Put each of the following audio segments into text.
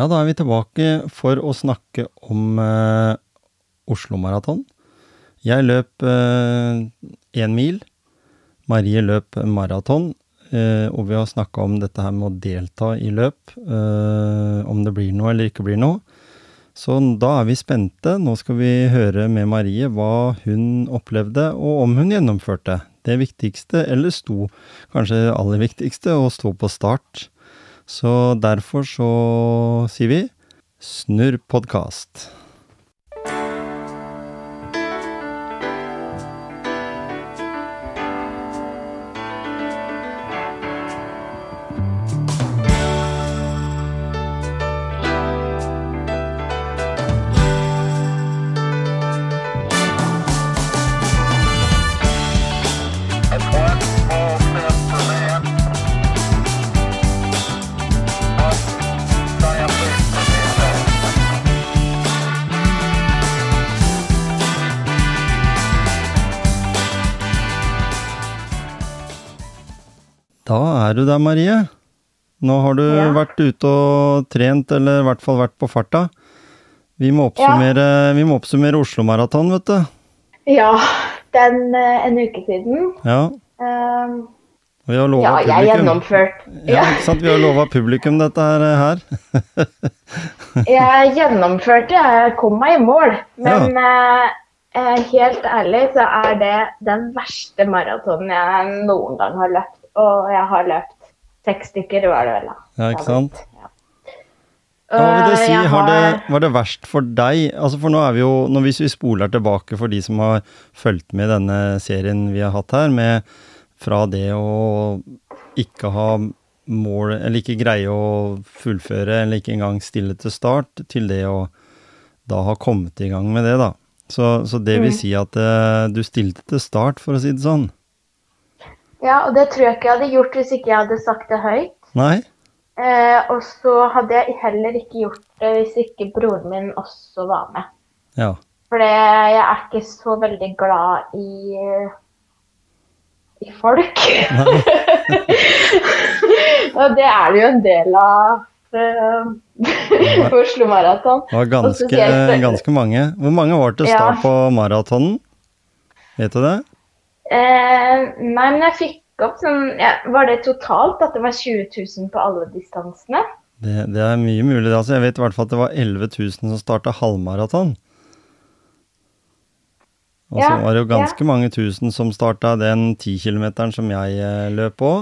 Ja, da er vi tilbake for å snakke om eh, Oslo Maraton. Jeg løp én eh, mil. Marie løp maraton. Eh, og vi har snakka om dette her med å delta i løp. Eh, om det blir noe eller ikke blir noe. Så da er vi spente. Nå skal vi høre med Marie hva hun opplevde, og om hun gjennomførte. Det viktigste, eller sto, kanskje aller viktigste, å stå på start. Så derfor så sier vi snurr podkast. Du deg, Marie. Nå har du ja. vært ute og trent, eller i hvert fall vært på farta. Vi må oppsummere, ja. vi må oppsummere Oslo Maraton, vet du. Ja, den uh, en uke siden. Ja. Um, vi har ja, publikum. jeg er Ja, ikke sant. Vi har lova publikum dette her. her. jeg gjennomførte, jeg kom meg i mål. Men ja. uh, helt ærlig så er det den verste maratonen jeg noen gang har løpt og jeg har løpt seks stykker, var det vel da. Ja, ikke sant. Ja. Hva vil det si, har det, var det verst for deg? Altså for nå er vi jo, når Hvis vi spoler tilbake for de som har fulgt med i denne serien vi har hatt her, med fra det å ikke ha mål, eller ikke greie å fullføre, eller ikke engang stille til start, til det å da ha kommet i gang med det, da. Så, så det vil mm. si at uh, du stilte til start, for å si det sånn. Ja, og det tror jeg ikke jeg hadde gjort hvis ikke jeg hadde sagt det høyt. Nei. Eh, og så hadde jeg heller ikke gjort det hvis ikke broren min også var med. Ja. For jeg er ikke så veldig glad i i folk. og det er det jo en del av uh, Oslo Maraton. Det var ganske, ganske, mange. Hvor mange var til start ja. på maratonen? Vet du det? Eh, nei, men jeg fikk opp sånn ja, Var det totalt at det var 20 000 på alle distansene? Det, det er mye mulig. Altså, jeg vet i hvert fall at det var 11 000 som starta halvmaraton. Og så ja, var det jo ganske ja. mange tusen som starta den 10 kilometeren som jeg eh, løp på.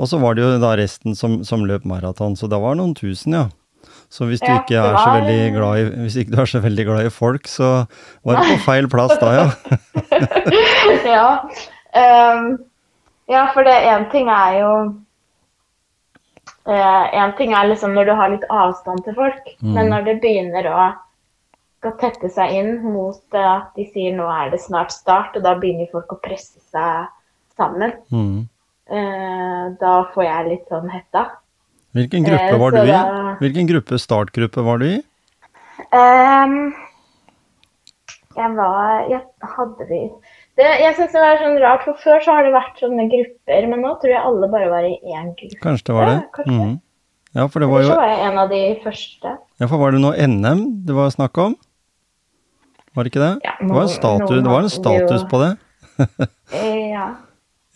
Og så var det jo da resten som, som løp maraton, så det var noen tusen, ja. Så hvis du ikke er så veldig glad i, hvis ikke du er så veldig glad i folk, så var du på feil plass da, ja. ja. Um, ja, for det én ting er jo Én uh, ting er liksom når du har litt avstand til folk, mm. men når det begynner å skal tette seg inn mot at de sier nå er det snart start, og da begynner folk å presse seg sammen, mm. uh, da får jeg litt sånn hetta. Hvilken gruppe var du i? Hvilken gruppe, startgruppe var du i? Um, jeg var Jeg hadde vi det, Jeg syns det var sånn rart, for før så har det vært sånne grupper, men nå tror jeg alle bare var i én gruppe. Kanskje det var det? Ja, mm. ja for det var jo Så var jeg en av de første. Ja, for var det noe NM det var snakk om? Var det ikke det? Ja, noen, det, var status, det var en status på det. ja.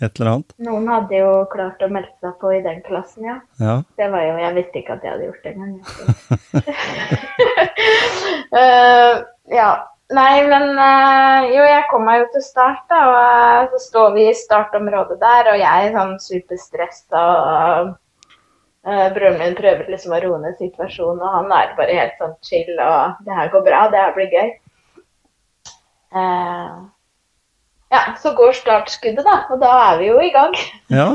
Et eller annet. Noen hadde jo klart å melde seg på i den klassen, ja. Ja. Det var jo Jeg visste ikke at jeg hadde gjort det engang. uh, ja. Nei, men uh, jo, jeg kom meg jo til start, da. Og uh, så står vi i startområdet der, og jeg er sånn superstressa. Og uh, broren min prøver liksom å roe ned situasjonen, og han er bare helt sånn chill. Og det her går bra, det her blir gøy. Ja, så går startskuddet, da. Og da er vi jo i gang. Ja.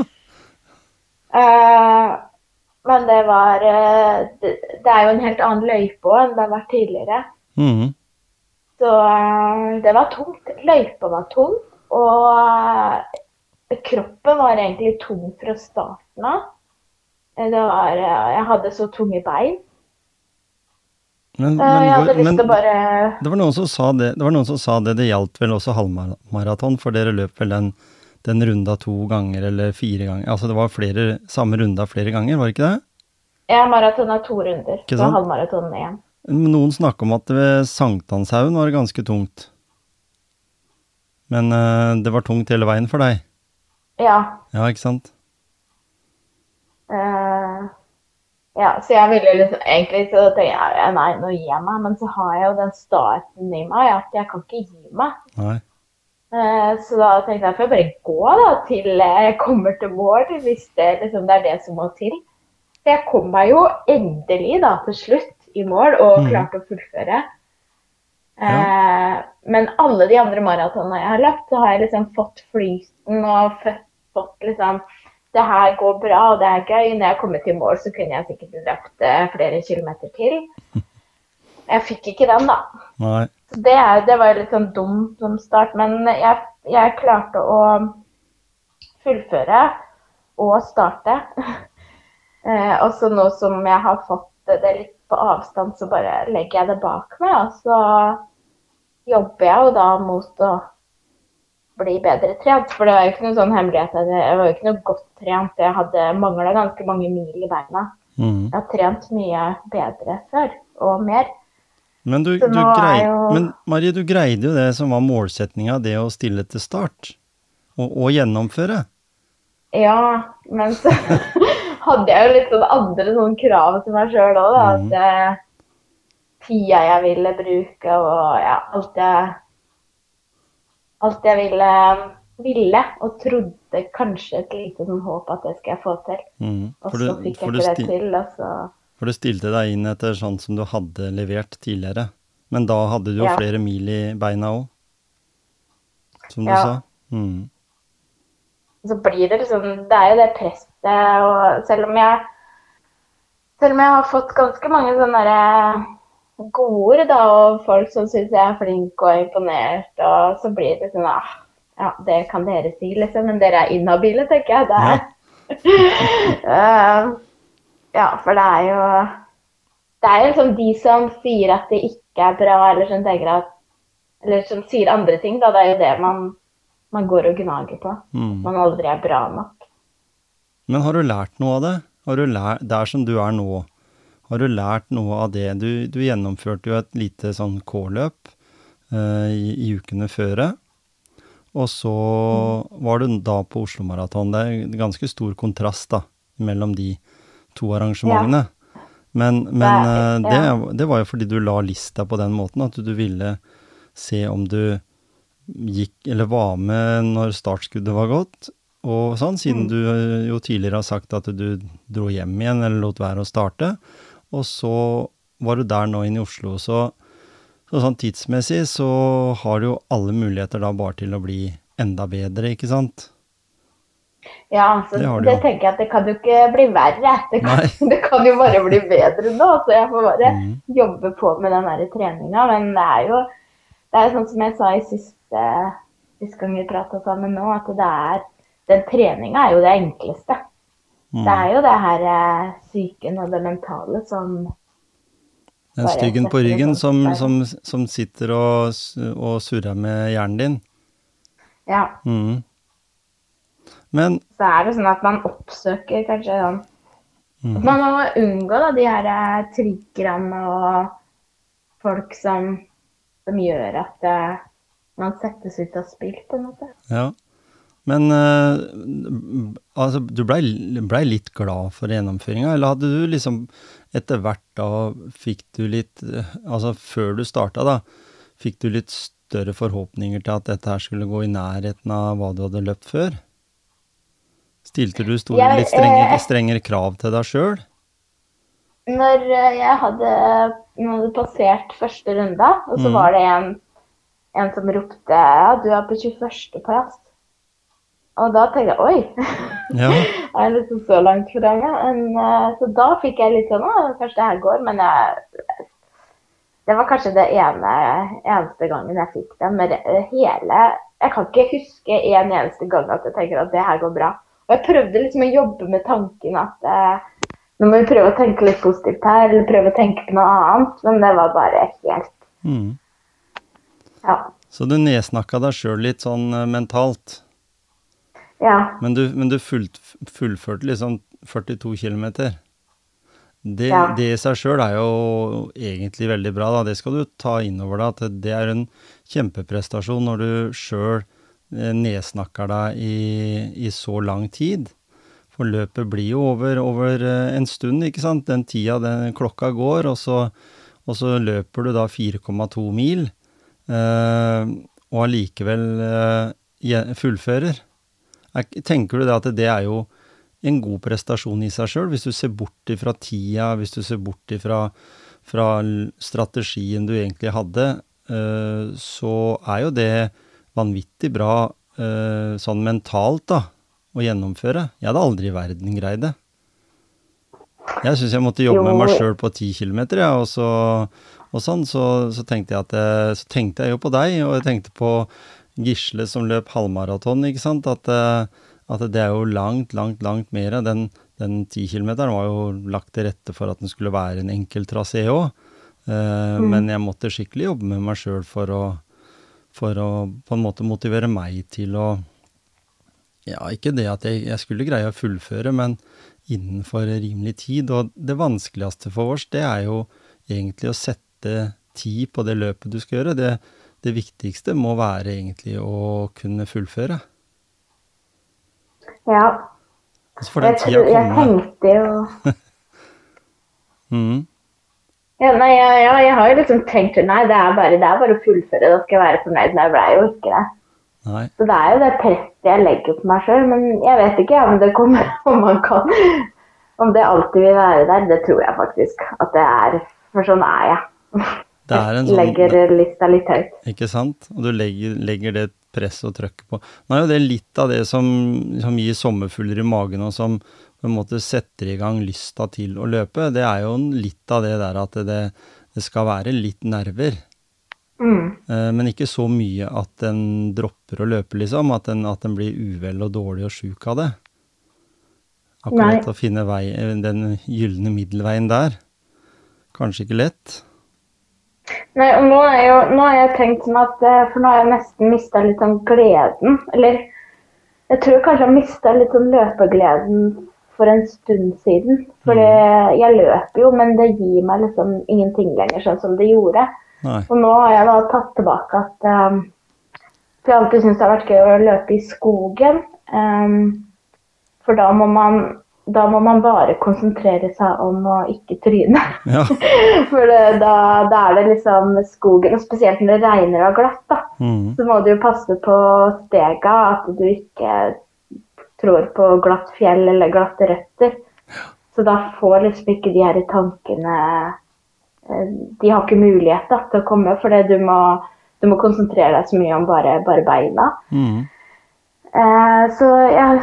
men det var det, det, er jo en helt annen løype òg enn det har vært tidligere. Mm. Så det var tungt. Løypa var tung, og kroppen var egentlig tung fra starten av. Det var Jeg hadde så tunge bein. Men, men, jeg hadde lyst til å bare det var noen som sa det, det var noen som sa det, det gjaldt vel også halvmaraton, for dere løp vel den, den runda to ganger eller fire ganger? Altså det var flere, samme runda flere ganger, var det ikke det? Ja, maraton er to runder. Ikke sant? halvmaraton én. Noen snakker om at ved Sankthanshaugen var det ganske tungt. Men eh, det var tungt hele veien for deg? Ja. Ja, ikke sant? eh, ja, så jeg ville liksom Egentlig så tenkte jeg ja, nei, nå gir jeg meg, men så har jeg jo den starten i meg at jeg kan ikke gi meg. Nei. Eh, Så da tenkte jeg får jeg bare gå da, til jeg kommer til mål, hvis det, liksom, det er det som må til. Så jeg kom meg jo endelig da, til slutt i mål og klarte klarte å fullføre. Eh, men alle de andre maratonene jeg har løpt, så har jeg liksom fått flyten og fått, fått liksom Det her går bra, og det er gøy. Når jeg kommer til mål, så kunne jeg sikkert løpt eh, flere kilometer til. Jeg fikk ikke den, da. Nei. Det, det var litt sånn dum, som start, men jeg, jeg klarte å fullføre og starte. eh, og så nå som jeg har fått det litt på avstand, så bare legger jeg det bak meg. Og så jobber jeg jo da mot å bli bedre trent. For det var jo ikke noe sånn hemmelighet. at Jeg var jo ikke noe godt trent. Jeg hadde mangla ganske mange mil i beina. Mm. Jeg har trent mye bedre før, og mer. Men du, du er jo- men Marie, du greide jo det som var målsetninga, det å stille til start. Og, og gjennomføre. Ja, men så hadde jeg jo litt sånn andre sånn krav til meg sjøl òg, da. Mm. At eh, tida jeg ville bruke og ja, alt jeg Alt jeg ville, ville og trodde kanskje et lite sånn håp at det skal jeg få til. Mhm. Og så fikk jeg ikke det til, og så for du stilte deg inn etter sånn som du hadde levert tidligere. Men da hadde du jo Ja. flere mil i beina òg, som du Ja. sa. Mm. så blir det liksom Det er jo det presset, og selv om jeg Selv om jeg har fått ganske mange sånne derre gode ord, da, og folk som syns jeg er flink og imponert, og så blir det sånn ah, Ja, det kan dere si, liksom, men dere er inhabile, tenker jeg. Det er Eh, Ja, for det er jo Det er jo liksom de som sier at det ikke er bra, eller som tenker at Eller som sier andre ting, da. Det er jo det man, man går og gnager på. Mm. Man aldri er bra nok. Men har du lært noe av det? Har du lært, der som du er nå, har du lært noe av det? Du, du gjennomførte jo et lite sånn K-løp eh, i, i ukene før. Og så var du da på Oslo Maraton. Det er en ganske stor kontrast da, mellom de to arrangementene. Men, men eh, Det det, er- det var jo fordi du la lista på den måten, at du ville se om du gikk, eller var med når startskuddet var gått, og sånn, siden du eh, jo tidligere har sagt at du dro hjem igjen eller lot være å starte. Og så var du der nå inne i Oslo, så, så sånn tidsmessig så har du jo alle muligheter da bare til å bli enda bedre, ikke sant? Ja, så Det det, tenker jeg at det kan jo ikke bli verre. Det kan, det kan jo bare bli bedre nå. Så jeg får bare mm. jobbe på med den der treninga. Men det er jo det er sånn som jeg sa i siste, siste gang vi prata sammen nå, at det er den treninga er jo det enkleste. Mm. Det er jo det her eh, psyken og det mentale som Den styggen på ryggen som, sånn som, som sitter og, og surrer med hjernen din. Ja. Mm. Men Så er det sånn at man oppsøker kanskje sånn mm. Man må unngå da, de her eh, triggerne og folk som, som gjør at eh, man settes ut av spill, på en måte. Ja. Men uh, altså, du blei ble litt glad for gjennomføringa, eller hadde du liksom etter hvert da fikk du litt Altså før du starta, da, fikk du litt større forhåpninger til at dette her skulle gå i nærheten av hva du hadde løpt før? Stilte du store, Jeg, litt strengere, eh, strengere krav til deg sjøl? Når eh, jeg hadde, når hadde passert første runde, og så Mm. var det en, en som ropte ja, du er på 21. plass. Og da tenkte jeg oi, Ja. jeg er liksom så langt fremme. Men, eh, så da fikk jeg litt sånn å, kanskje det her går. Men jeg, det var kanskje det ene, eneste gangen jeg fikk det. Men hele Jeg kan ikke huske en eneste gang at jeg tenker at det her går bra. Og jeg prøvde liksom å jobbe med tanken at eh, nå må vi prøve å tenke litt positivt her, eller prøve å tenke på noe annet. Men det var bare helt Mm. Ja. Så du nedsnakka deg sjøl litt sånn eh, mentalt? Ja. Men du, men du fullt, fullførte liksom 42 km. Det, Ja. det i seg sjøl er jo egentlig veldig bra, da. Det skal du ta inn over deg, at det er en kjempeprestasjon når du sjøl nedsnakker deg i, i så lang tid. For løpet blir jo over, over eh, en stund, ikke sant. Den tida den klokka går, og så, og så løper du da 4,2 mil, eh, og allikevel eh, fullfører. Er, tenker du det at det er jo en god prestasjon i seg sjøl, hvis du ser bort ifra tida, hvis du ser bort ifra fra strategien du egentlig hadde, eh, så er jo det vanvittig bra eh, sånn mentalt, da, å gjennomføre. Jeg hadde aldri i verden greid det. Jeg syns jeg måtte jobbe med meg sjøl på ti kilometer, ja, og så og sånn, så, så tenkte jeg at så tenkte jeg jo på deg, og jeg tenkte på Gisle som løp halvmaraton, ikke sant, at, eh, at det er jo langt, langt, langt mer. Den, den 10 km var jo lagt til rette for at den skulle være en enkel trasé òg. Men jeg måtte skikkelig jobbe med meg sjøl for, for å på en måte motivere meg til å Ja, ikke det at jeg, jeg skulle greie å fullføre, men innenfor rimelig tid. Og det vanskeligste for oss, det er jo egentlig å sette tid på det løpet du skal gjøre. Det, det viktigste må være egentlig å kunne fullføre. ja. Så får den tida tror- jeg tenkte jo mm. Ja, nei, ja, ja, jeg har jo liksom tenkt nei, det er bare, det er bare å fullføre, da skal jeg være fornøyd. Men jeg ble jo ikke det. Nei. Så det er jo det presset jeg legger på meg sjøl. Men jeg vet ikke om det kommer om man kan Om det alltid vil være der. Det tror jeg faktisk at det er. For sånn er jeg. Det en sånn Legger lista litt høyt. Ikke sant? Og du legger, legger det presset og trøkket på. Nå er jo det litt av det som, som gir sommerfugler i magen, og som på en måte setter i gang lysta til å løpe. Det er jo litt av det der at det, det skal være litt nerver. Mm. Eh, men ikke så mye at en dropper å løpe, liksom. At en, at en blir uvel og dårlig og sjuk av det. Akkurat å finne vei, den gylne middelveien der. Kanskje ikke lett. Nei, og nå, er jo, nå har jeg tenkt sånn at eh, For nå har jeg nesten mista litt sånn gleden. Eller jeg tror kanskje jeg mista litt sånn løpegleden for en stund siden. For jeg løper jo, men det gir meg liksom ingenting lenger, sånn som det gjorde. Nei. Og nå har jeg da tatt tilbake at um, For jeg alltid syntes det har vært gøy å løpe i skogen. Um, for da må man da må man bare konsentrere seg om å ikke tryne. Ja. For det, da, da er det liksom skogen, og spesielt når det regner og er glatt, da, mm. så må du jo passe på stega, at du ikke trår på glatt fjell eller glatte røtter. Så da får liksom ikke de her tankene eh, De har ikke mulighet da, til å komme, for du må, du må konsentrere deg så mye om bare, bare beina. Mm. Eh, så jeg,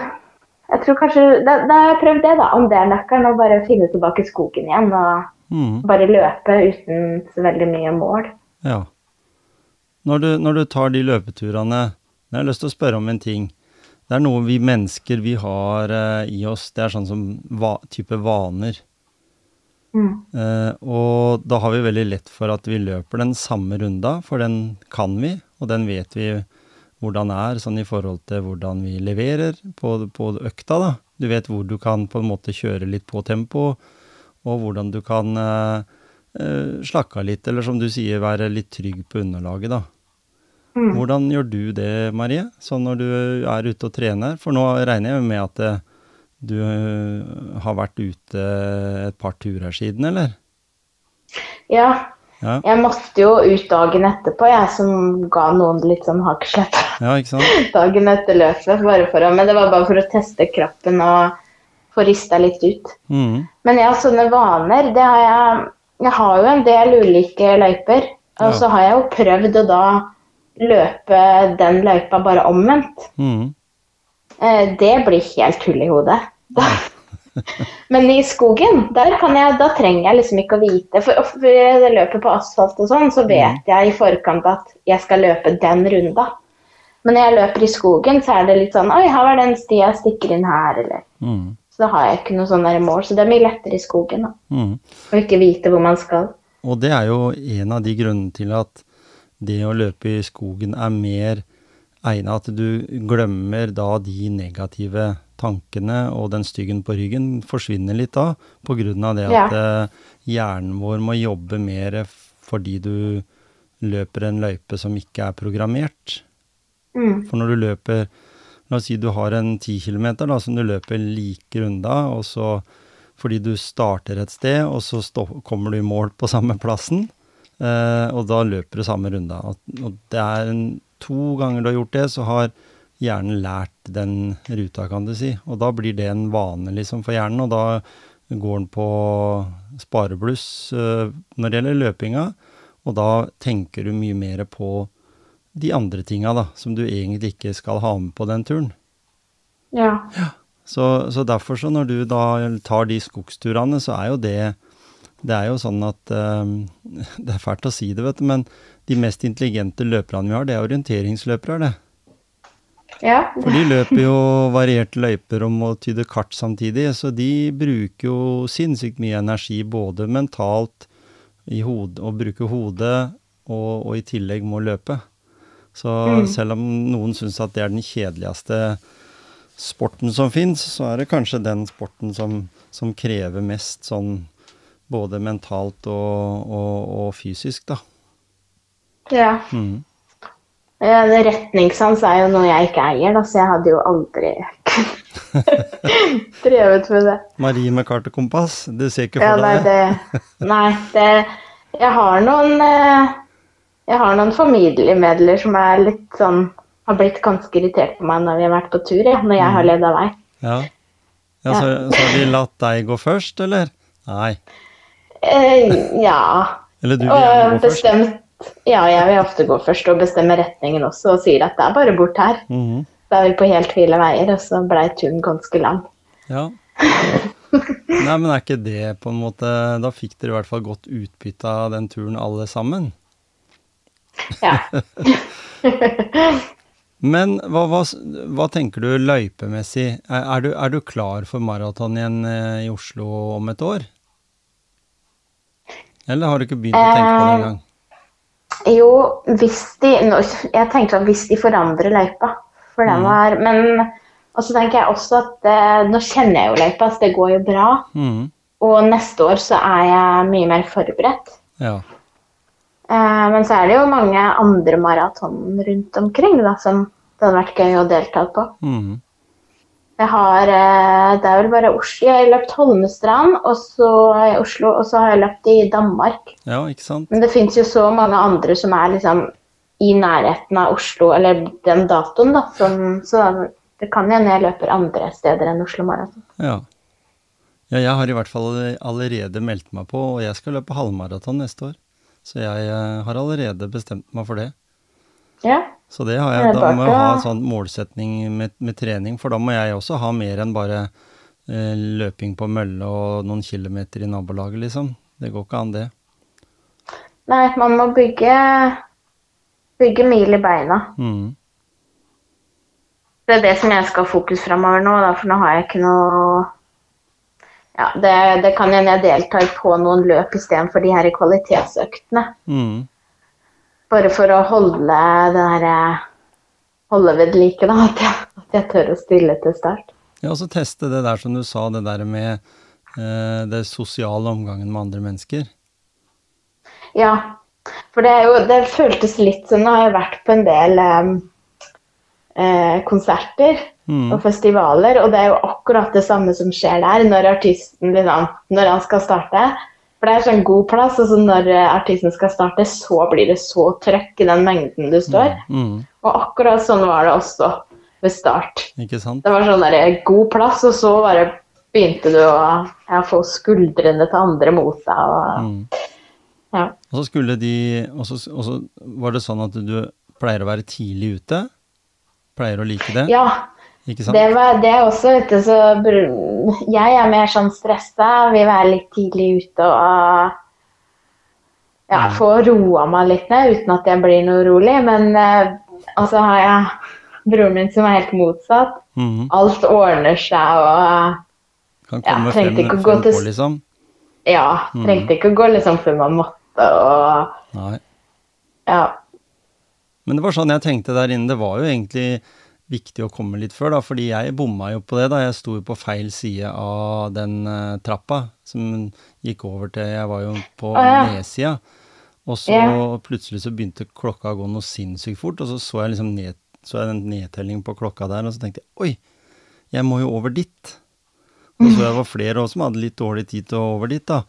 jeg tror kanskje Da, da har jeg prøvd det, da. Om det er nøkkelen, å bare finne tilbake skogen igjen. Og mm. bare løpe uten så veldig mye mål. Ja. Når du, når du tar de løpeturene Jeg har lyst til å spørre om en ting. Det er noe vi mennesker vi har eh, i oss. Det er sånn som va, type vaner. Mm. Eh, og da har vi veldig lett for at vi løper den samme runda, for den kan vi, og den vet vi hvordan er, sånn i forhold til hvordan vi leverer på, på økta. da. Du vet hvor du kan på en måte kjøre litt på tempo, og hvordan du kan eh, eh, slakke av litt, eller som du sier, være litt trygg på underlaget. da. Mm. Hvordan gjør du det, Marie, sånn når du er ute og trener? For nå regner jeg med at det, du eh, har vært ute et par turer siden, eller? Ja. Ja, Jeg måtte jo ut dagen etterpå, jeg som ga noen litt sånn hakeslepp ja ikke sant? dagen etter løpet. Bare for å, men det var bare for å teste kroppen og få rista litt ut. Mm. Men ja, sånne vaner, det har jeg Jeg har jo en del ulike løyper. Og Ja. så har jeg jo prøvd å da løpe den løypa bare omvendt. Mhm. Eh, Det blir helt hull i hodet. Men i skogen, der kan jeg, da trenger jeg liksom ikke å vite. For jeg løper på asfalt og sånn, så vet jeg i forkant at jeg skal løpe den runda. Men når jeg løper i skogen, så er det litt sånn Oi, her var den stia jeg stikker inn her, eller mm. Så da har jeg ikke noe sånn mål. Så det er mye lettere i skogen, da. Mm. Å ikke vite hvor man skal. Og det er jo en av de grunnene til at det å løpe i skogen er mer egnet at du glemmer da de negative tankene, og den styggen på ryggen forsvinner litt da, av det at ja. hjernen vår må jobbe mer fordi du løper en løype som ikke er programmert. Mm. For når du løper La oss si du har en 10 km da, som du løper like runda, og så fordi du starter et sted, og så kommer du i mål på samme plassen, eh, og da løper du samme runda. Og, og det er en, to ganger du har gjort det, så har hjernen lært den ruta, kan du si. Og da blir det en vane liksom for hjernen, og da går den på sparebluss eh, når det gjelder løpinga, og da tenker du mye mer på de andre tinga da, som du egentlig ikke skal ha med på den turen. Ja. Så, så derfor, så når du da tar de skogsturene, så er jo det Det er jo sånn at um, Det er fælt å si det, vet du, men de mest intelligente løperne vi har, det er orienteringsløpere, det. Ja. For de løper jo varierte løyper og må tyde kart samtidig, så de bruker jo sinnssykt mye energi, både mentalt i hodet, og bruker hodet, og, og i tillegg må løpe. Så Mm. selv om noen syns at det er den kjedeligste sporten som fins, så er det kanskje den sporten som, som krever mest sånn både mentalt og, og, og fysisk, da. ja. Mm. Ja, det Retningssans er jo noe jeg ikke eier, da, så jeg hadde jo aldri drevet med det. Marie med kart og kompass, du ser ikke for ja, deg det? det Nei, det Jeg har noen eh, Jeg har noen familiemedler som er litt sånn Har blitt ganske irritert på meg når vi har vært på tur, ja, når jeg har ledd av vei. Ja. ja så, så har de latt deg gå først, eller? Nei. Eh, ja. Eller du vil gjerne gå først? bestemt Ja, jeg vil ofte gå først og bestemme retningen også, og sier at det er bare bort her. Mhm. Da er vi på helt ville veier, og så blei turen ganske lang. Ja. Nei, men er ikke det på en måte Da fikk dere i hvert fall godt utbytte av den turen, alle sammen. Ja. Men hva, hva, hva tenker du løypemessig? Er, er, du, er du klar for maraton igjen eh, i Oslo om et år? Eller har du ikke begynt å tenke på det Eh. Jo, hvis de Jeg tenkte at hvis de forandrer løypa, for den Mm. var Men og så tenker jeg også at eh, nå kjenner jeg jo løypa, så det går jo bra. Mm. Og neste år så er jeg mye mer forberedt. Ja. Eh, men så er det jo mange andre maraton rundt omkring da, som det hadde vært gøy å delta på. Mm. Jeg har eh, Det er vel bare Oslo. Jeg har løpt Holmestrand og så i Oslo, og så har jeg løpt i Danmark. ja, ikke sant? Men det fins jo så mange andre som er liksom i nærheten av Oslo, eller den datoen, da. Som, så det kan hende jeg løper andre steder enn Oslo Maraton. Ja. ja. Jeg har i hvert fall allerede meldt meg på, og jeg skal løpe halvmaraton neste år. Så jeg eh, har allerede bestemt meg for det. Ja. Så det har jeg, da må jeg ha sånn målsetning med, med trening, for da må jeg også ha mer enn bare eh, løping på mølle og noen kilometer i nabolaget, liksom. Det går ikke an, det. Nei, man må bygge bygge mil i beina. Mm. Det er det som jeg skal ha fokus framover nå, da, for nå har jeg ikke noe Ja, det, det kan hende jeg deltar på noen løp istedenfor de her kvalitetsøktene. Mm. Bare for å holde det derre Holde ved like, da. At jeg, at jeg tør å stille til start. Ja, og så teste det der som du sa, det der med eh, det sosiale omgangen med andre mennesker. Ja, For det, jo, det føltes litt sånn Nå har jeg vært på en del eh, eh, konserter Mm. og festivaler, og det er jo akkurat det samme som skjer der når artisten liksom, når han skal starte. For det er sånn god plass, og så når eh, artisten skal starte, så blir det så trøkk i den mengden du står. Mm. Og akkurat sånn var det også ved start. Ikke sant? Det var sånn der, god plass, og så bare begynte du å ja, få skuldrene til andre mot deg. Og, Mm. ja. Og så skulle de Og så og så var det sånn at du pleier å være tidlig ute? Pleier å like det? ja, Ikke sant? det var det også, vet du. Så jeg er mer sånn stressa, vil være litt tidlig ute og ja, Mm. få roa meg litt ned uten at jeg blir noe urolig. Men eh, altså har jeg broren min som er helt motsatt. Mhm. Alt ordner seg og Kan komme trengte frem, frem til på, s- liksom? ja, Mm. trengte ikke å gå liksom før man måtte og Nei. ja. Men det var sånn jeg tenkte der inne. Det var jo egentlig viktig å komme litt før, da, fordi jeg bomma jo på det. da Jeg sto jo på feil side av den uh, trappa som gikk over til Jeg var jo på ah, ja. nedsida. Og så yeah. plutselig så begynte klokka å gå noe sinnssykt fort, og så så jeg liksom ned, så jeg den nedtellingen på klokka der, og så tenkte jeg oi, jeg må jo over dit. Og så så jeg var flere også som hadde litt dårlig tid til å over dit, da.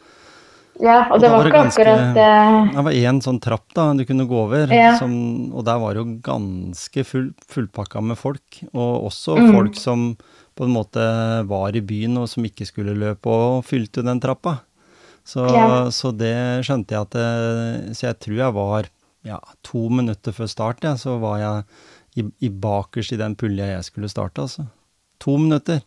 Ja, og det var var ikke ganske- akkurat eh, Det var én sånn trapp da du kunne gå over, Ja. som, og der var det jo ganske full, fullpakka med folk. Og også Mm. folk som på en måte var i byen og som ikke skulle løpe og fylte den trappa. Så, Ja. så det skjønte jeg at det, Så jeg tror jeg var ja, to minutter før start, ja, så var jeg i, i bakerst i den pulja jeg skulle starte, altså. To minutter.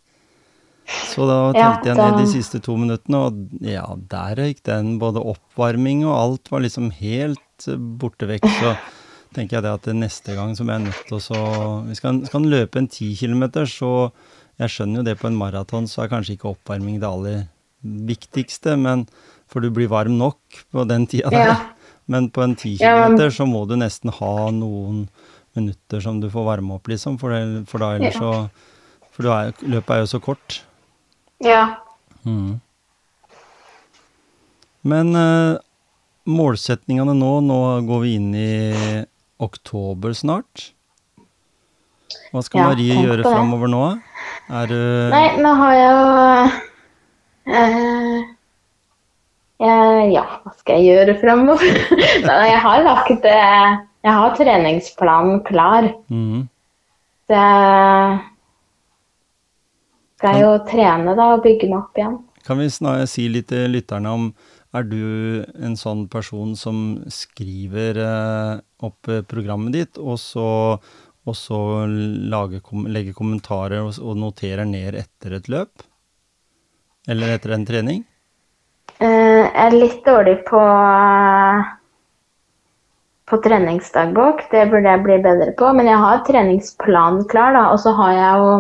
Så da telte jeg ned de siste to minuttene, og ja, der gikk den. Både oppvarming og alt var liksom helt eh, borte vekk. Så tenker jeg det at neste gang som jeg er nødt til å så Hvis man skal løpe en ti kilometer, så Jeg skjønner jo det på en maraton, så er kanskje ikke oppvarming det aller viktigste, men for du blir varm nok på den tida der. Ja. Men på en ti kilometer så må du nesten ha noen minutter som du får varme opp, liksom, for, det, for da ellers så For du er, løpet er jo så kort. Ja. Mm. Men uh, målsetningene nå Nå går vi inn i oktober snart. Hva skal Ja, Marie gjøre framover nå? Er du Nei, nå har jeg jo uh, Ja, hva skal jeg gjøre framover? Nei, jeg har lagt Jeg har treningsplanen klar. Mm. Så jeg skal jo trene da og bygge meg opp igjen. Kan vi si litt til lytterne om Er du en sånn person som skriver eh, opp eh, programmet ditt, og så, og så lager, legger kommentarer og, og noterer ned etter et løp? Eller etter en trening? Eh, jeg er litt dårlig på på treningsdagbok. Det burde jeg bli bedre på. Men jeg har treningsplanen klar, da. Og så har jeg jo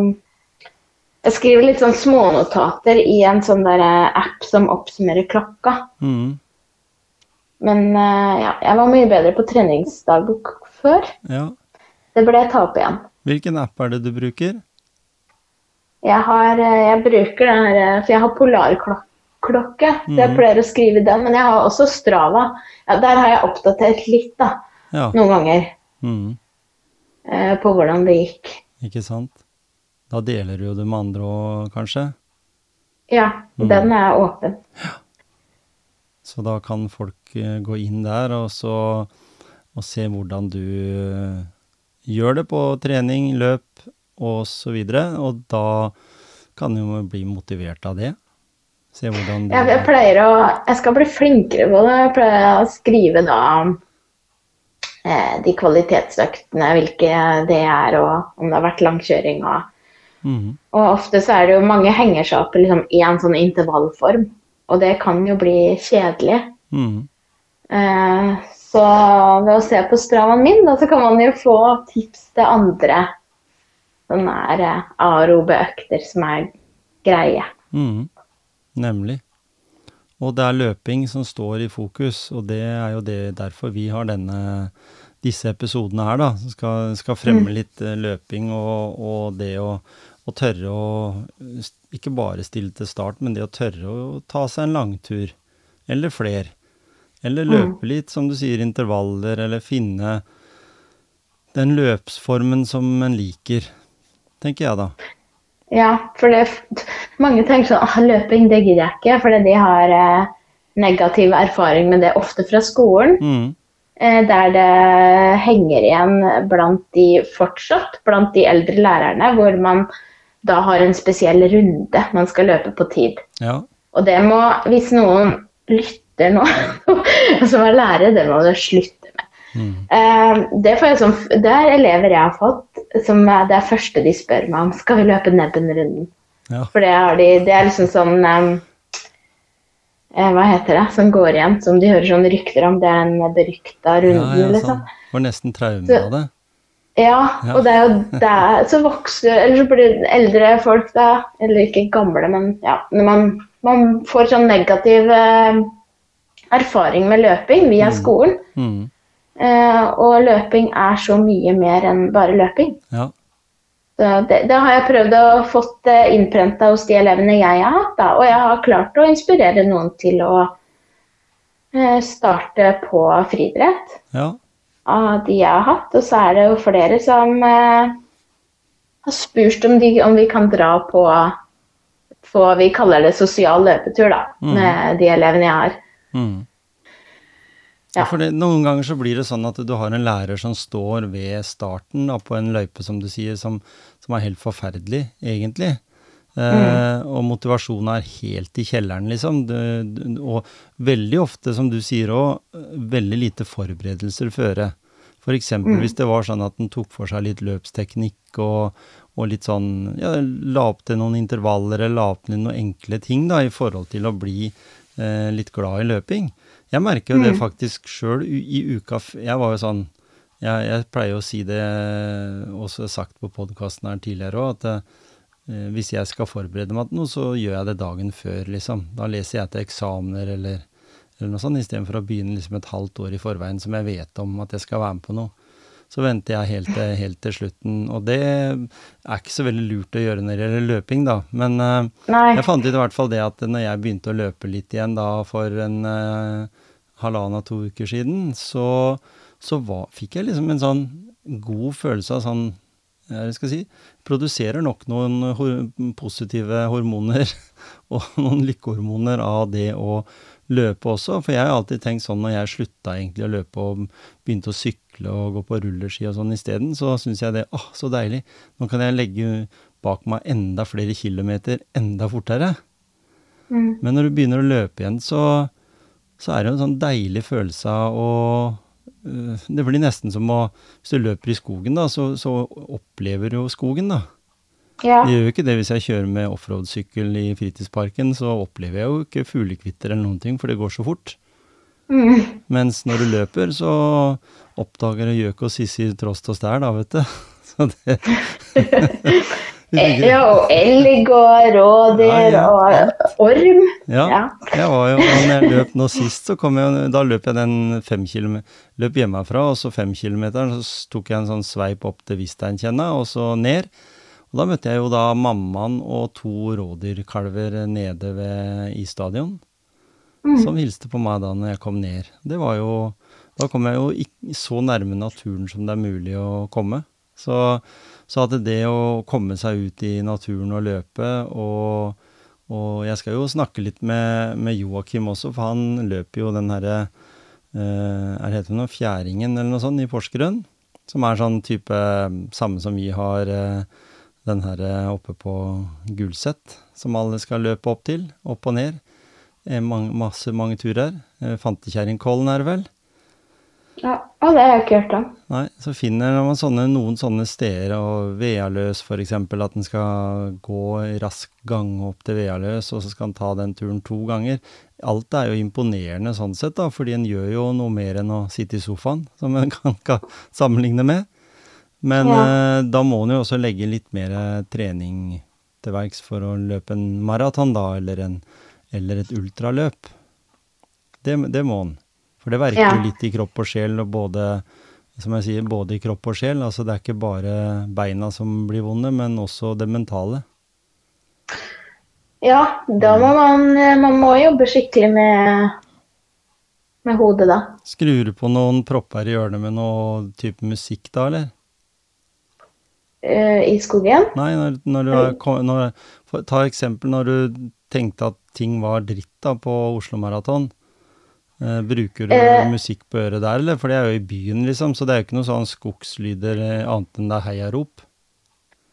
Jeg skriver litt sånn smånotater i en sånn der eh, app som oppsummerer klokka. Mm. Men eh, ja, jeg var mye bedre på treningsdagbok før. Ja. Det burde jeg ta opp igjen. Hvilken app er det du bruker? Jeg, har, eh, jeg bruker den her For jeg har polarklokke, så jeg Mhm. pleier å skrive den. Men jeg har også Strava. Ja, der har jeg oppdatert litt, da. Ja. Noen ganger. Eh, På hvordan det gikk. Ikke sant? Da deler du jo det med andre òg, kanskje? Ja, Mhm. den er åpen. Så da kan folk eh, gå inn der og så og se hvordan du eh, gjør det på trening, løp og så. Og da kan jo bli motivert av det. Se hvordan du Jeg, jeg pleier å Jeg skal bli flinkere på det. Jeg pleier å skrive da eh, de kvalitetsøktene, hvilke det er, og om det har vært langkjøring. Og, Mhm. og ofte så er det jo mange henger seg opp i liksom én sånn intervallform. Og det kan jo bli kjedelig. Mm. Eh, så ved å se på stravaen min, da, så kan man jo få tips til andre sånne her, eh, aerobe økter som er greie. Mm. Nemlig. Og det er løping som står i fokus, og det er jo det derfor vi har denne, disse episodene her, da. Som skal, skal fremme litt eh, løping og, og det å, å tørre å Ikke bare stille til start, men det å tørre å ta seg en langtur. Eller fler. Eller Mm. løpe litt, som du sier, intervaller, eller finne den løpsformen som en liker, tenker jeg da. Ja, for det, mange tenker sånn ah, løping, det gidder jeg ikke, fordi de har eh, negativ erfaring med det ofte fra skolen. Mm. Eh, der det henger igjen blant de fortsatt, blant de eldre lærerne, hvor man da har en spesiell runde man skal løpe på tid. Ja. Og det må, hvis noen lytter nå, som er lærere, det må du slutte med. Mm. Uh, det, får jeg som, det er elever jeg har fått, som er det første de spør meg om. Skal vi løpe Nebben-runden? Ja. For det, de, det er liksom sånn um, Hva heter det? Som går igjen, som de hører sånne rykter om. Det er den berykta runden, ja, ja, sånn. Får nesten traume av det. Ja, og det er jo der så vokser Eller så blir eldre folk da, eller ikke gamle, men ja Når man, man får sånn negativ eh, erfaring med løping via skolen. Mm. Eh, og løping er så mye mer enn bare løping. Ja. Det, det har jeg prøvd å fått uh, innprenta hos de elevene jeg har hatt. Da, og jeg har klart å inspirere noen til å eh, starte på friidrett ja. Av de jeg har hatt. Og så er det jo flere som eh, har spurt om, de, om vi kan dra på, på Vi kaller det sosial løpetur, da, Mm. med de elevene jeg har. Mm. Ja. Ja, for det, Noen ganger så blir det sånn at du har en lærer som står ved starten da, på en løype, som du sier, som, som er helt forferdelig, egentlig. Eh, og motivasjonen er helt i kjelleren, liksom. Og veldig ofte, som du sier òg, veldig lite forberedelser føre. For eksempel hvis det var sånn at den tok for seg litt løpsteknikk og, og litt sånn Ja, la opp til noen intervaller eller la opp til noen enkle ting da, i forhold til å bli eh, litt glad i løping. Jeg merker jo det faktisk sjøl i uka Jeg var jo sånn jeg, jeg pleier å si det, også sagt på podkasten her tidligere òg, at eh, hvis jeg skal forberede meg til noe, så gjør jeg det dagen før, liksom. Da leser jeg til eksamener eller, eller noe sånt, istedenfor å begynne liksom et halvt år i forveien som jeg vet om at jeg skal være med på noe. Så venter jeg helt til, helt til slutten, og det er ikke så veldig lurt å gjøre når det gjelder løping, da. Men eh, Nei. jeg fant ut i hvert fall det at når jeg begynte å løpe litt igjen da for en uh, halvannen to uker siden, så, så var, fikk jeg liksom en sånn god følelse av sånn si, produserer nok noen positive hormoner og noen lykkehormoner av det å løpe også. For jeg har alltid tenkt sånn når jeg slutta egentlig å løpe og begynte å sykle og gå på rulleski og sånn isteden, så syns jeg det åh, så deilig. Nå kan jeg legge bak meg enda flere kilometer enda fortere. Mm. Men når du begynner å løpe igjen, så, så er det jo en sånn deilig følelse av å Det blir nesten som å Hvis du løper i skogen, da, så, så opplever du jo skogen, da. Ja. Det gjør jo ikke det hvis jeg kjører med offroad-sykkel i fritidsparken, så opplever jeg jo ikke fuglekvitter eller noen ting, for det går så fort. Mm. Mens når du løper, så oppdager du gjøk og sissi trost og stær, da, vet du. Så det Ja, og elg og rådyr Ja, ja, og orm. Ja, Ja. jeg var jo, når jeg løp nå sist, så kom jeg, da løp jeg den fem kilometer, løp hjemmefra, og så fem kilometer, så tok jeg en sånn sveip opp til Visteinkjenna, og så ned. Og da møtte jeg jo da mammaen og to rådyrkalver nede ved isstadion, som hilste på meg da når jeg kom ned. Det var jo, da kom jeg jo ikke så nærme naturen som det er mulig å komme. Så, så at det å komme seg ut i naturen og løpe, og og jeg skal jo snakke litt med, med Joakim også, for han løper jo den herre eh, Er det heter noe Fjæringen eller noe sånt i Porsgrunn? Som er sånn type samme som vi har eh, den herre oppe på Gulset, som alle skal løpe opp til. Opp og ned. Eh, mange, masse, mange turer. Eh, Fantekjerringkollen er det vel? Ja, det har jeg ikke hørt om. Nei, så finner man sånne, noen sånne steder, og Vealøs eksempel, at en skal gå rask gang opp til Vealøs, og så skal en ta den turen to ganger. Alt er jo imponerende sånn sett, da, fordi en gjør jo noe mer enn å sitte i sofaen, som en kan, kan sammenligne med. Men Ja. eh, da må en jo også legge litt mer eh, trening til verks for å løpe en maraton, da, eller, en, eller et ultraløp. Det, det må en. For det verker Ja. jo litt i kropp og sjel, og både som jeg sier, både i kropp og sjel. Altså det er ikke bare beina som blir vonde, men også det mentale. Ja, da må man, man må jobbe skikkelig med med hodet da. Skrur du på noen propper i hjørnet med noe type musikk da, eller? Eh, I skogen? Nei, når, når du er når, Ta eksempel når du tenkte at ting var dritt da på Oslo Maraton. Eh, bruker du Eh. musikk på øret der, eller? For det er jo i byen, liksom, så det er jo ikke noe sånn skogslyder eh, annet enn det er heiarop.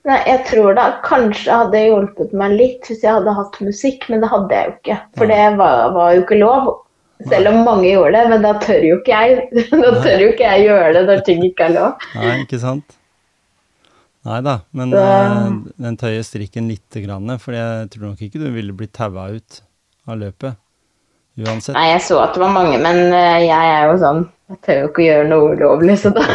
Nei, jeg tror da kanskje hadde hjulpet meg litt hvis jeg hadde hatt musikk, men det hadde jeg jo ikke. For det var, var jo ikke lov. Selv om mange gjorde det, men da tør jo ikke jeg. Da tør jo ikke jeg gjøre det når ting ikke er lov. Nei, ikke sant? Nei da, men Så- eh, den tøyer strikken lite grann, for jeg tror nok ikke du ville blitt taua ut av løpet. Uansett. Nei, jeg så at det var mange, men eh, jeg er jo sånn Jeg tør jo ikke å gjøre noe ulovlig, så da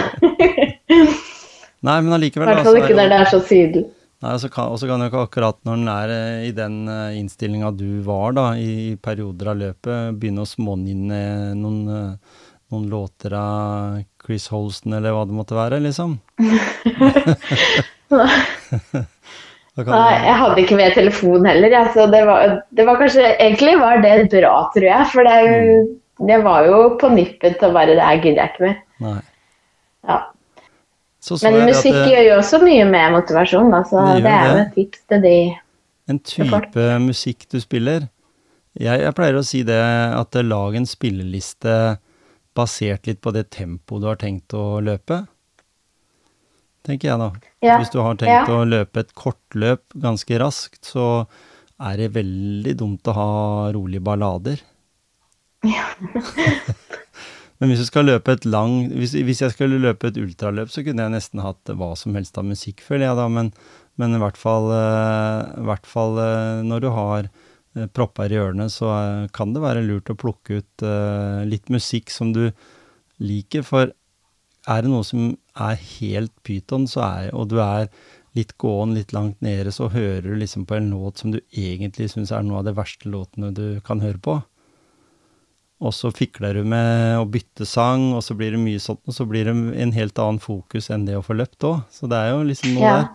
Nei, men allikevel hvert da, fall er ikke når det er så tydelig. Nei, og så kan, og kan jo ikke akkurat når den er eh, i den uh, innstillinga du var da, i perioder av løpet, begynne å smånynne noen, eh, noen låter av Chris Holsten eller hva det måtte være, liksom. Nei, jeg hadde ikke med telefon heller, ja, så det var, det var kanskje Egentlig var det bra, tror jeg, for det, mm. det var jo på nippet til å bare Det her gidder jeg ikke mer. Nei. Ja. Så så Men jeg musikk det- gjør jo også mye med motivasjon, da, så Det det er jo et tips til de En type musikk du spiller jeg, jeg pleier å si det at eh, lag en spilleliste basert litt på det tempoet du har tenkt å løpe. Tenker jeg da. Ja. Hvis du har tenkt Ja. å løpe et kortløp ganske raskt, så er det veldig dumt å ha rolige ballader. Men hvis du skal løpe et lang hvis, hvis jeg skulle løpe et ultraløp, så kunne jeg nesten hatt hva som helst av musikk, føler jeg da. Men, men i hvert fall, eh, i hvert fall eh, når du har eh, propper i ørene, så kan det være lurt å plukke ut litt musikk som du liker. For er det noe som er helt pyton, og du er litt gåen litt langt nede, så hører du liksom på en låt som du egentlig syns er noe av de verste låtene du kan høre på. Og så fikler du med å bytte sang, og så blir det mye sånt, og så blir det en helt annen fokus enn det å få løpt òg. Så det er jo liksom noe Ja. der.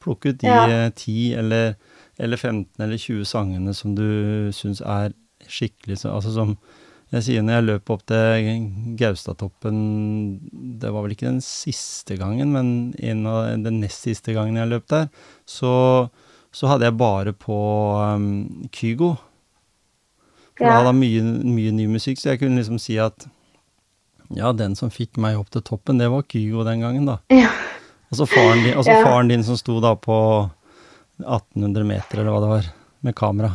Plukke ut de Ja. eh, 10 eller, eller 15 eller 20 sangene som du syns er skikkelig Altså som jeg sier når jeg løp opp til Gaustatoppen Det var vel ikke den siste gangen, men en av den nest siste gangen jeg løp der, så, så hadde jeg bare på um, Kygo. For da hadde jeg mye, mye ny musikk, så jeg kunne liksom si at ja, den som fikk meg opp til toppen, det var Kygo den gangen, da. Ja. Og så faren din, Ja. faren din som sto da på 1800 meter, eller hva det var, med kamera.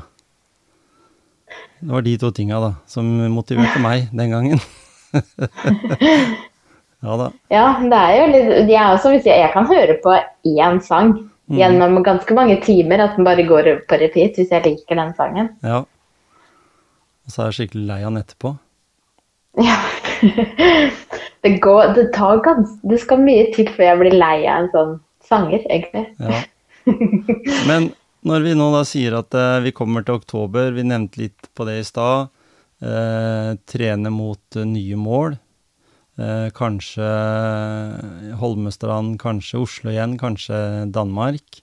Det var de to tinga, da, som motiverte meg den gangen. ja da. Ja, det er jo litt Jeg også, hvis jeg, jeg kan høre på én sang Mm. gjennom ganske mange timer, at den bare går på repeat hvis jeg liker den sangen. Ja. Og så er jeg skikkelig lei av den etterpå. Ja. Det går Det tar gans... Det skal mye til før jeg blir lei av en sånn sanger, egentlig. Ja. Men når vi nå da sier at eh, vi kommer til oktober, vi nevnte litt på det i stad, eh, trene mot eh, nye mål, eh, kanskje Holmestrand, kanskje Oslo igjen, kanskje Danmark,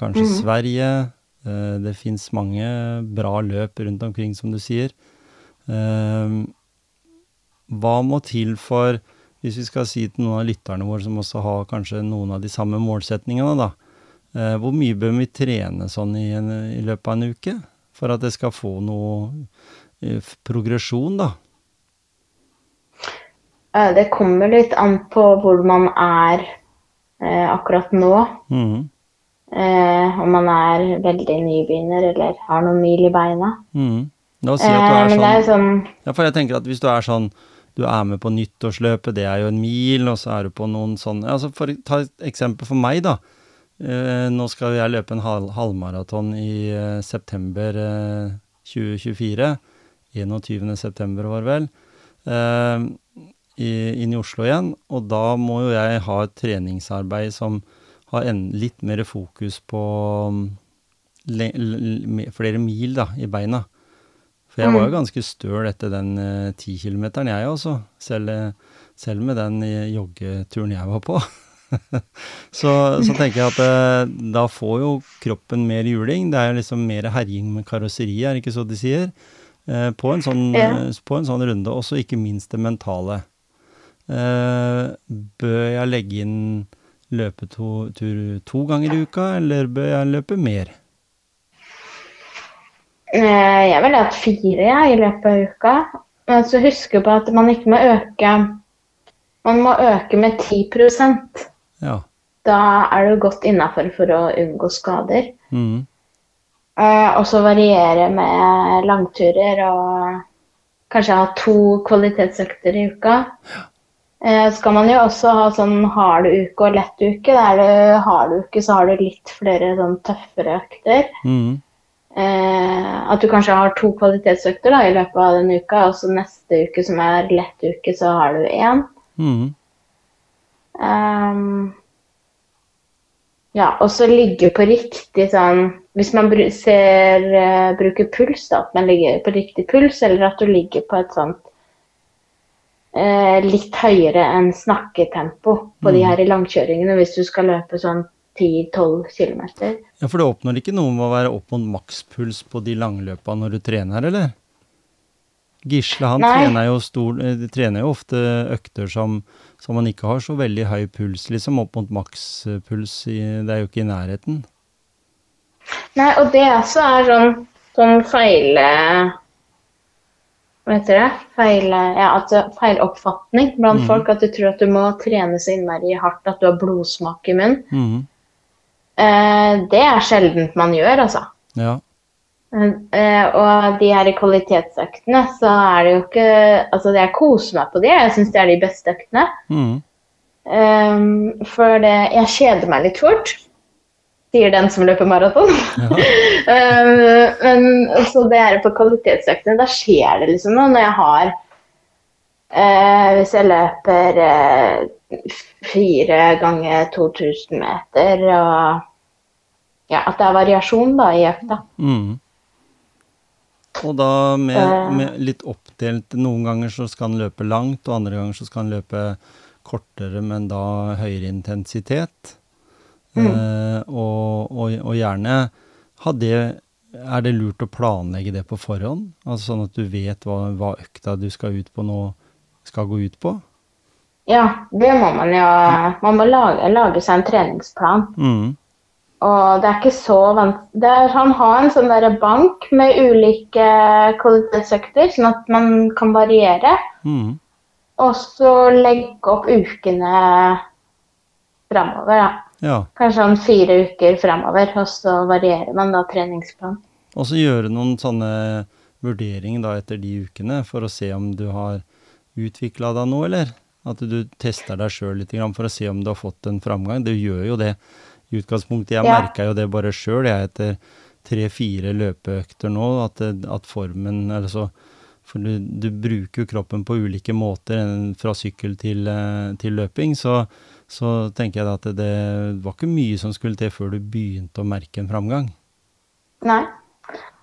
kanskje Sverige. Eh, det fins mange bra løp rundt omkring, som du sier. Eh, hva må til for hvis vi skal si til noen av lytterne våre som også har kanskje noen av de samme målsetningene, da. Eh, hvor mye bør vi trene sånn i, en, i løpet av en uke for at det skal få noe eh, progresjon, da? Eh, Det kommer litt an på hvor man er eh, akkurat nå. Mm. Eh, om man er veldig nybegynner eller har noen mil i beina. Mm. La oss si Eh, at du er er sånn sånn Ja, for jeg tenker at hvis du er sånn Du er med på nyttårsløpet, det er jo en mil, og så er du på noen sånne altså for, Ta et eksempel for meg, da. Eh, nå skal jeg løpe en hal halvmaraton i eh, september eh, 2024. 21. september var det vel. Eh, i, inn i Oslo igjen. Og da må jo jeg ha et treningsarbeid som har en, litt mer fokus på mm, le, le, flere mil da, i beina. For jeg var jo ganske støl etter den ti kilometeren, jeg også. Selv, eh, selv med den eh, joggeturen jeg var på. så, så tenker jeg at eh, da får jo kroppen mer juling. Det er liksom mer herjing med karosseriet, er det ikke så de sier? eh, på, en sånn, Ja. på en sånn runde, Også ikke minst det mentale. Eh, bør jeg legge inn løpetur to, to ganger i uka, eller bør jeg løpe mer? Jeg ville hatt fire ja, i løpet av uka. Men så husk på at man ikke må øke Man må øke med 10 Ja. Da er du godt innafor for å unngå skader. Mm. Eh, og så variere med langturer og kanskje ha to kvalitetsøkter i uka. Eh, så kan man jo også ha sånn hard uke og lett uke. Da er det hard uke, så har du litt flere sånn tøffere økter. Mm. Eh, at du kanskje har to kvalitetsøkter da, i løpet av den uka, og så neste uke som er lett uke, så har du én. Mhm. Ehm, ja, og så ligge på riktig sånn Hvis man ser, uh, bruker puls, da, at man ligger på riktig puls, eller at du ligger på et sånt uh, litt høyere enn snakketempo på de Mm. her i langkjøringene hvis du skal løpe sånn 10-12 km. Ja, for det oppnår ikke noe med å være opp mot makspuls på de langløpa når du trener, eller? Gisle han trener jo, stor, eh, trener jo ofte økter som, som man ikke har så veldig høy puls, liksom opp mot makspuls. Det er jo ikke i nærheten. Nei, og det også er sånn, sånn feil eh, Hva heter det? Feil, eh, ja, altså feiloppfatning blant mm. folk. At du tror at du må trene så innmari hardt at du har blodsmak i munnen. Mm. Eh, det er sjeldent man gjør, altså. Ja. Eh, og de her kvalitetsøktene, så er det jo ikke Altså, jeg koser meg på de. Jeg syns det er de beste øktene. Mm. Um, for det Jeg kjeder meg litt fort, sier den som løper maraton. ja. um, men så det er på kvalitetsøktene, da skjer det liksom noe når jeg har uh, Hvis jeg løper uh, fire ganger 2000 meter og Ja, at det er variasjon da i økta. Mhm. Og da med, med litt oppdelt Noen ganger så skal han løpe langt, og andre ganger så skal han løpe kortere, men da høyere intensitet. Eh, og, og, og gjerne ha det Er det lurt å planlegge det på forhånd? Altså sånn at du vet hva, hva økta du skal ut på nå, skal gå ut på? Ja, det må man jo. Man må lage, lage seg en treningsplan. Mhm. Og det er ikke så vanskelig. Han har en sånn der bank med ulike kvalitetsøkter, sånn at man kan variere. Mm. Og så legge opp ukene framover, da. Ja. Kanskje sånn fire uker framover, og så varierer man da treningsplan. Og så gjøre noen sånne vurderinger da etter de ukene, for å se om du har utvikla deg noe, eller? At du tester deg sjøl litt for å se om du har fått en framgang. Du gjør jo det i utgangspunktet. Jeg Ja. merka jo det bare sjøl, jeg, etter tre-fire løpeøkter nå, at, at formen altså, For du, du bruker jo kroppen på ulike måter, fra sykkel til, eh, til løping. Så, så tenker jeg at det, det var ikke mye som skulle til før du begynte å merke en framgang. Nei.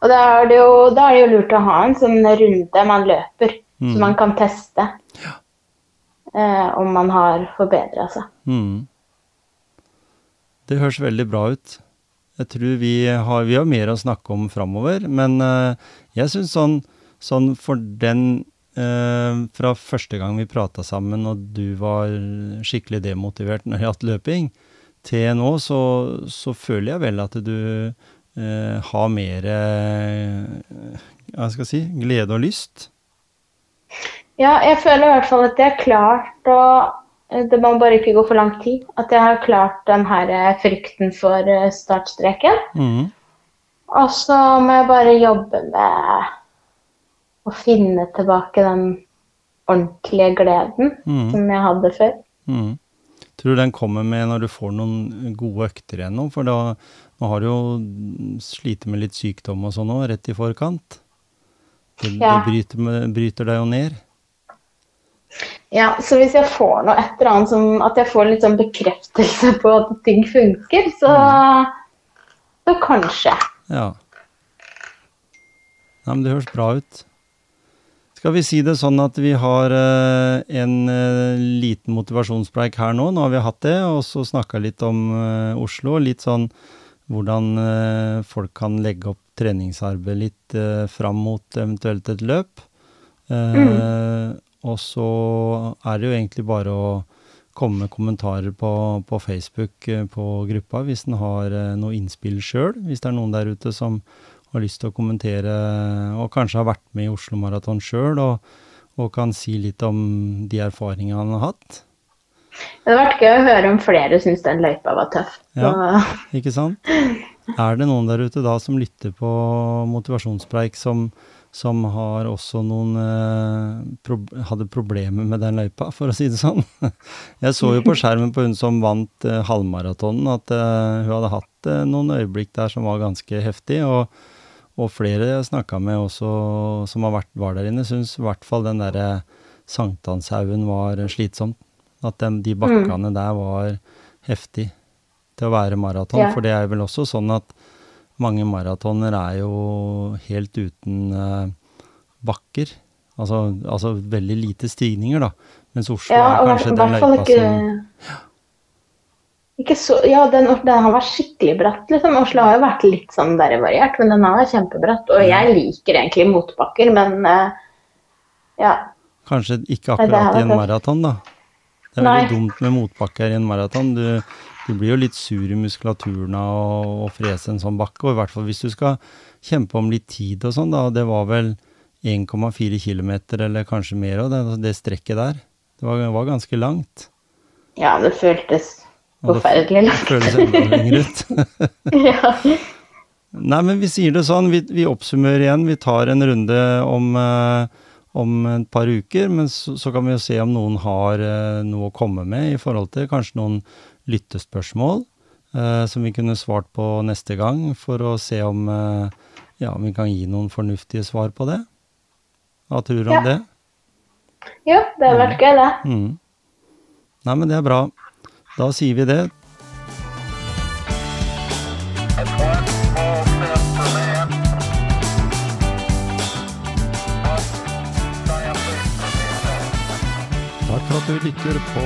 Og da er det jo, da er det jo lurt å ha en sånn runde man løper, Mm. så man kan teste eh, om man har forbedra seg. Mm. Det høres veldig bra ut. Jeg tror vi har, vi har mer å snakke om framover, men eh, jeg syns sånn, sånn for den eh, Fra første gang vi prata sammen og du var skikkelig demotivert når det gjaldt løping, til nå, så, så føler jeg vel at du Uh, har mer uh, Hva skal jeg si glede og lyst. Ja, jeg føler i hvert fall at jeg har klart å Det må bare ikke gå for lang tid. At jeg har klart den her eh, frykten for eh, startstreken. Mm. Og så må jeg bare jobbe med å finne tilbake den ordentlige gleden mm. som jeg hadde før. Mm. Tror du den kommer med når du får noen gode økter igjen nå? For da, nå har du jo slitt med litt sykdom og sånn òg, rett i forkant. Det, Ja. det bryter, bryter deg jo ned. Ja, så hvis jeg får noe et eller annet som At jeg får litt sånn bekreftelse på at ting funker, så, så kanskje. Ja. Nei, men det høres bra ut. Skal vi si det sånn at vi har eh, en eh, liten motivasjonspreik her nå? Nå har vi hatt det, og så snakka litt om eh, Oslo. Litt sånn hvordan eh, folk kan legge opp treningsarbeid litt eh, fram mot eventuelt et løp. Eh, Mm. Og så er det jo egentlig bare å komme med kommentarer på, på Facebook eh, på gruppa hvis en har eh, noe innspill sjøl. Hvis det er noen der ute som har lyst til å kommentere og kanskje har vært med i Oslo Maraton sjøl og, og kan si litt om de erfaringene han har hatt. Det hadde vært gøy å høre om flere syns den løypa var tøff. Ja. Ikke sant? Er det noen der ute da som lytter på motivasjonspreik som, som har også noen eh, prob hadde problemer med den løypa, for å si det sånn? Jeg så jo på skjermen på hun som vant eh, halvmaratonen at eh, hun hadde hatt eh, noen øyeblikk der som var ganske heftig, og, og flere jeg snakka med også som har vært, var der inne, syns i hvert fall den derre sankthanshaugen var slitsom. At dem, de bakkene der var heftig til å være maraton. Ja. For det er vel også sånn at mange maratoner er jo helt uten eh, bakker. Altså, altså veldig lite stigninger, da. Mens Oslo ja, er kanskje den løypa ikke som ikke så, ja, den, den har vært skikkelig bratt. liksom. Oslo har jo vært litt sånn der variert, men den har vært kjempebratt. Og jeg liker egentlig motbakker, men eh, ja. Kanskje ikke akkurat i en maraton, da. Det er veldig Nei. dumt med motbakker i en maraton. Du, du blir jo litt sur i muskulaturen av å, frese en sånn bakke, og i hvert fall hvis du skal kjempe om litt tid og sånn, da. Det var vel 1,4 km eller kanskje mer òg, det, det strekket der. Det var, var ganske langt. ja, det føltes forferdelig langt. Det føltes enda lenger ut. ja. Nei, men vi sier det sånn, vi, vi oppsummerer igjen. Vi tar en runde om, eh, om et par uker, men så, så kan vi jo se om noen har eh, noe å komme med i forhold til kanskje noen lyttespørsmål eh, som vi kunne svart på neste gang, for å se om, eh, ja, om vi kan gi noen fornuftige svar på det. Hva tror du om Ja. det? Jo, det har vært gøy, det. Mm. Nei, men det er bra. Da sier vi det. For at du lytter på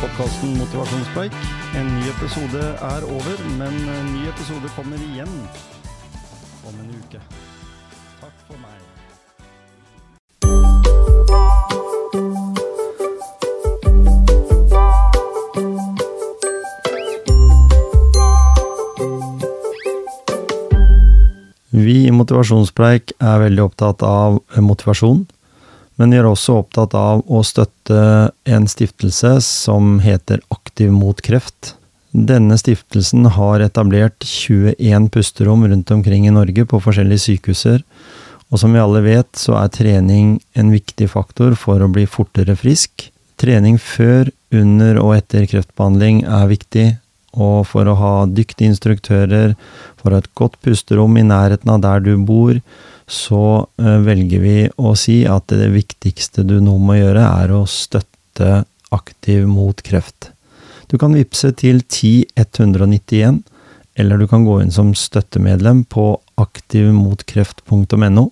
podkasten Motivasjonspreik. En ny episode er over, men en ny episode kommer igjen om en uke. Takk for meg. Vi i Motivasjonspreik er veldig opptatt av motivasjon. Men vi er også opptatt av å støtte en stiftelse som heter Aktiv mot kreft. Denne stiftelsen har etablert 21 pusterom rundt omkring i Norge på forskjellige sykehuser. Og som vi alle vet, så er trening en viktig faktor for å bli fortere frisk. Trening før, under og etter kreftbehandling er viktig. Og for å ha dyktige instruktører, for å ha et godt pusterom i nærheten av der du bor, så eh, velger vi å si at det viktigste du nå må gjøre, er å støtte Aktiv mot kreft. Du kan vippse til 10191, eller du kan gå inn som støttemedlem på aktivmotkreft.no.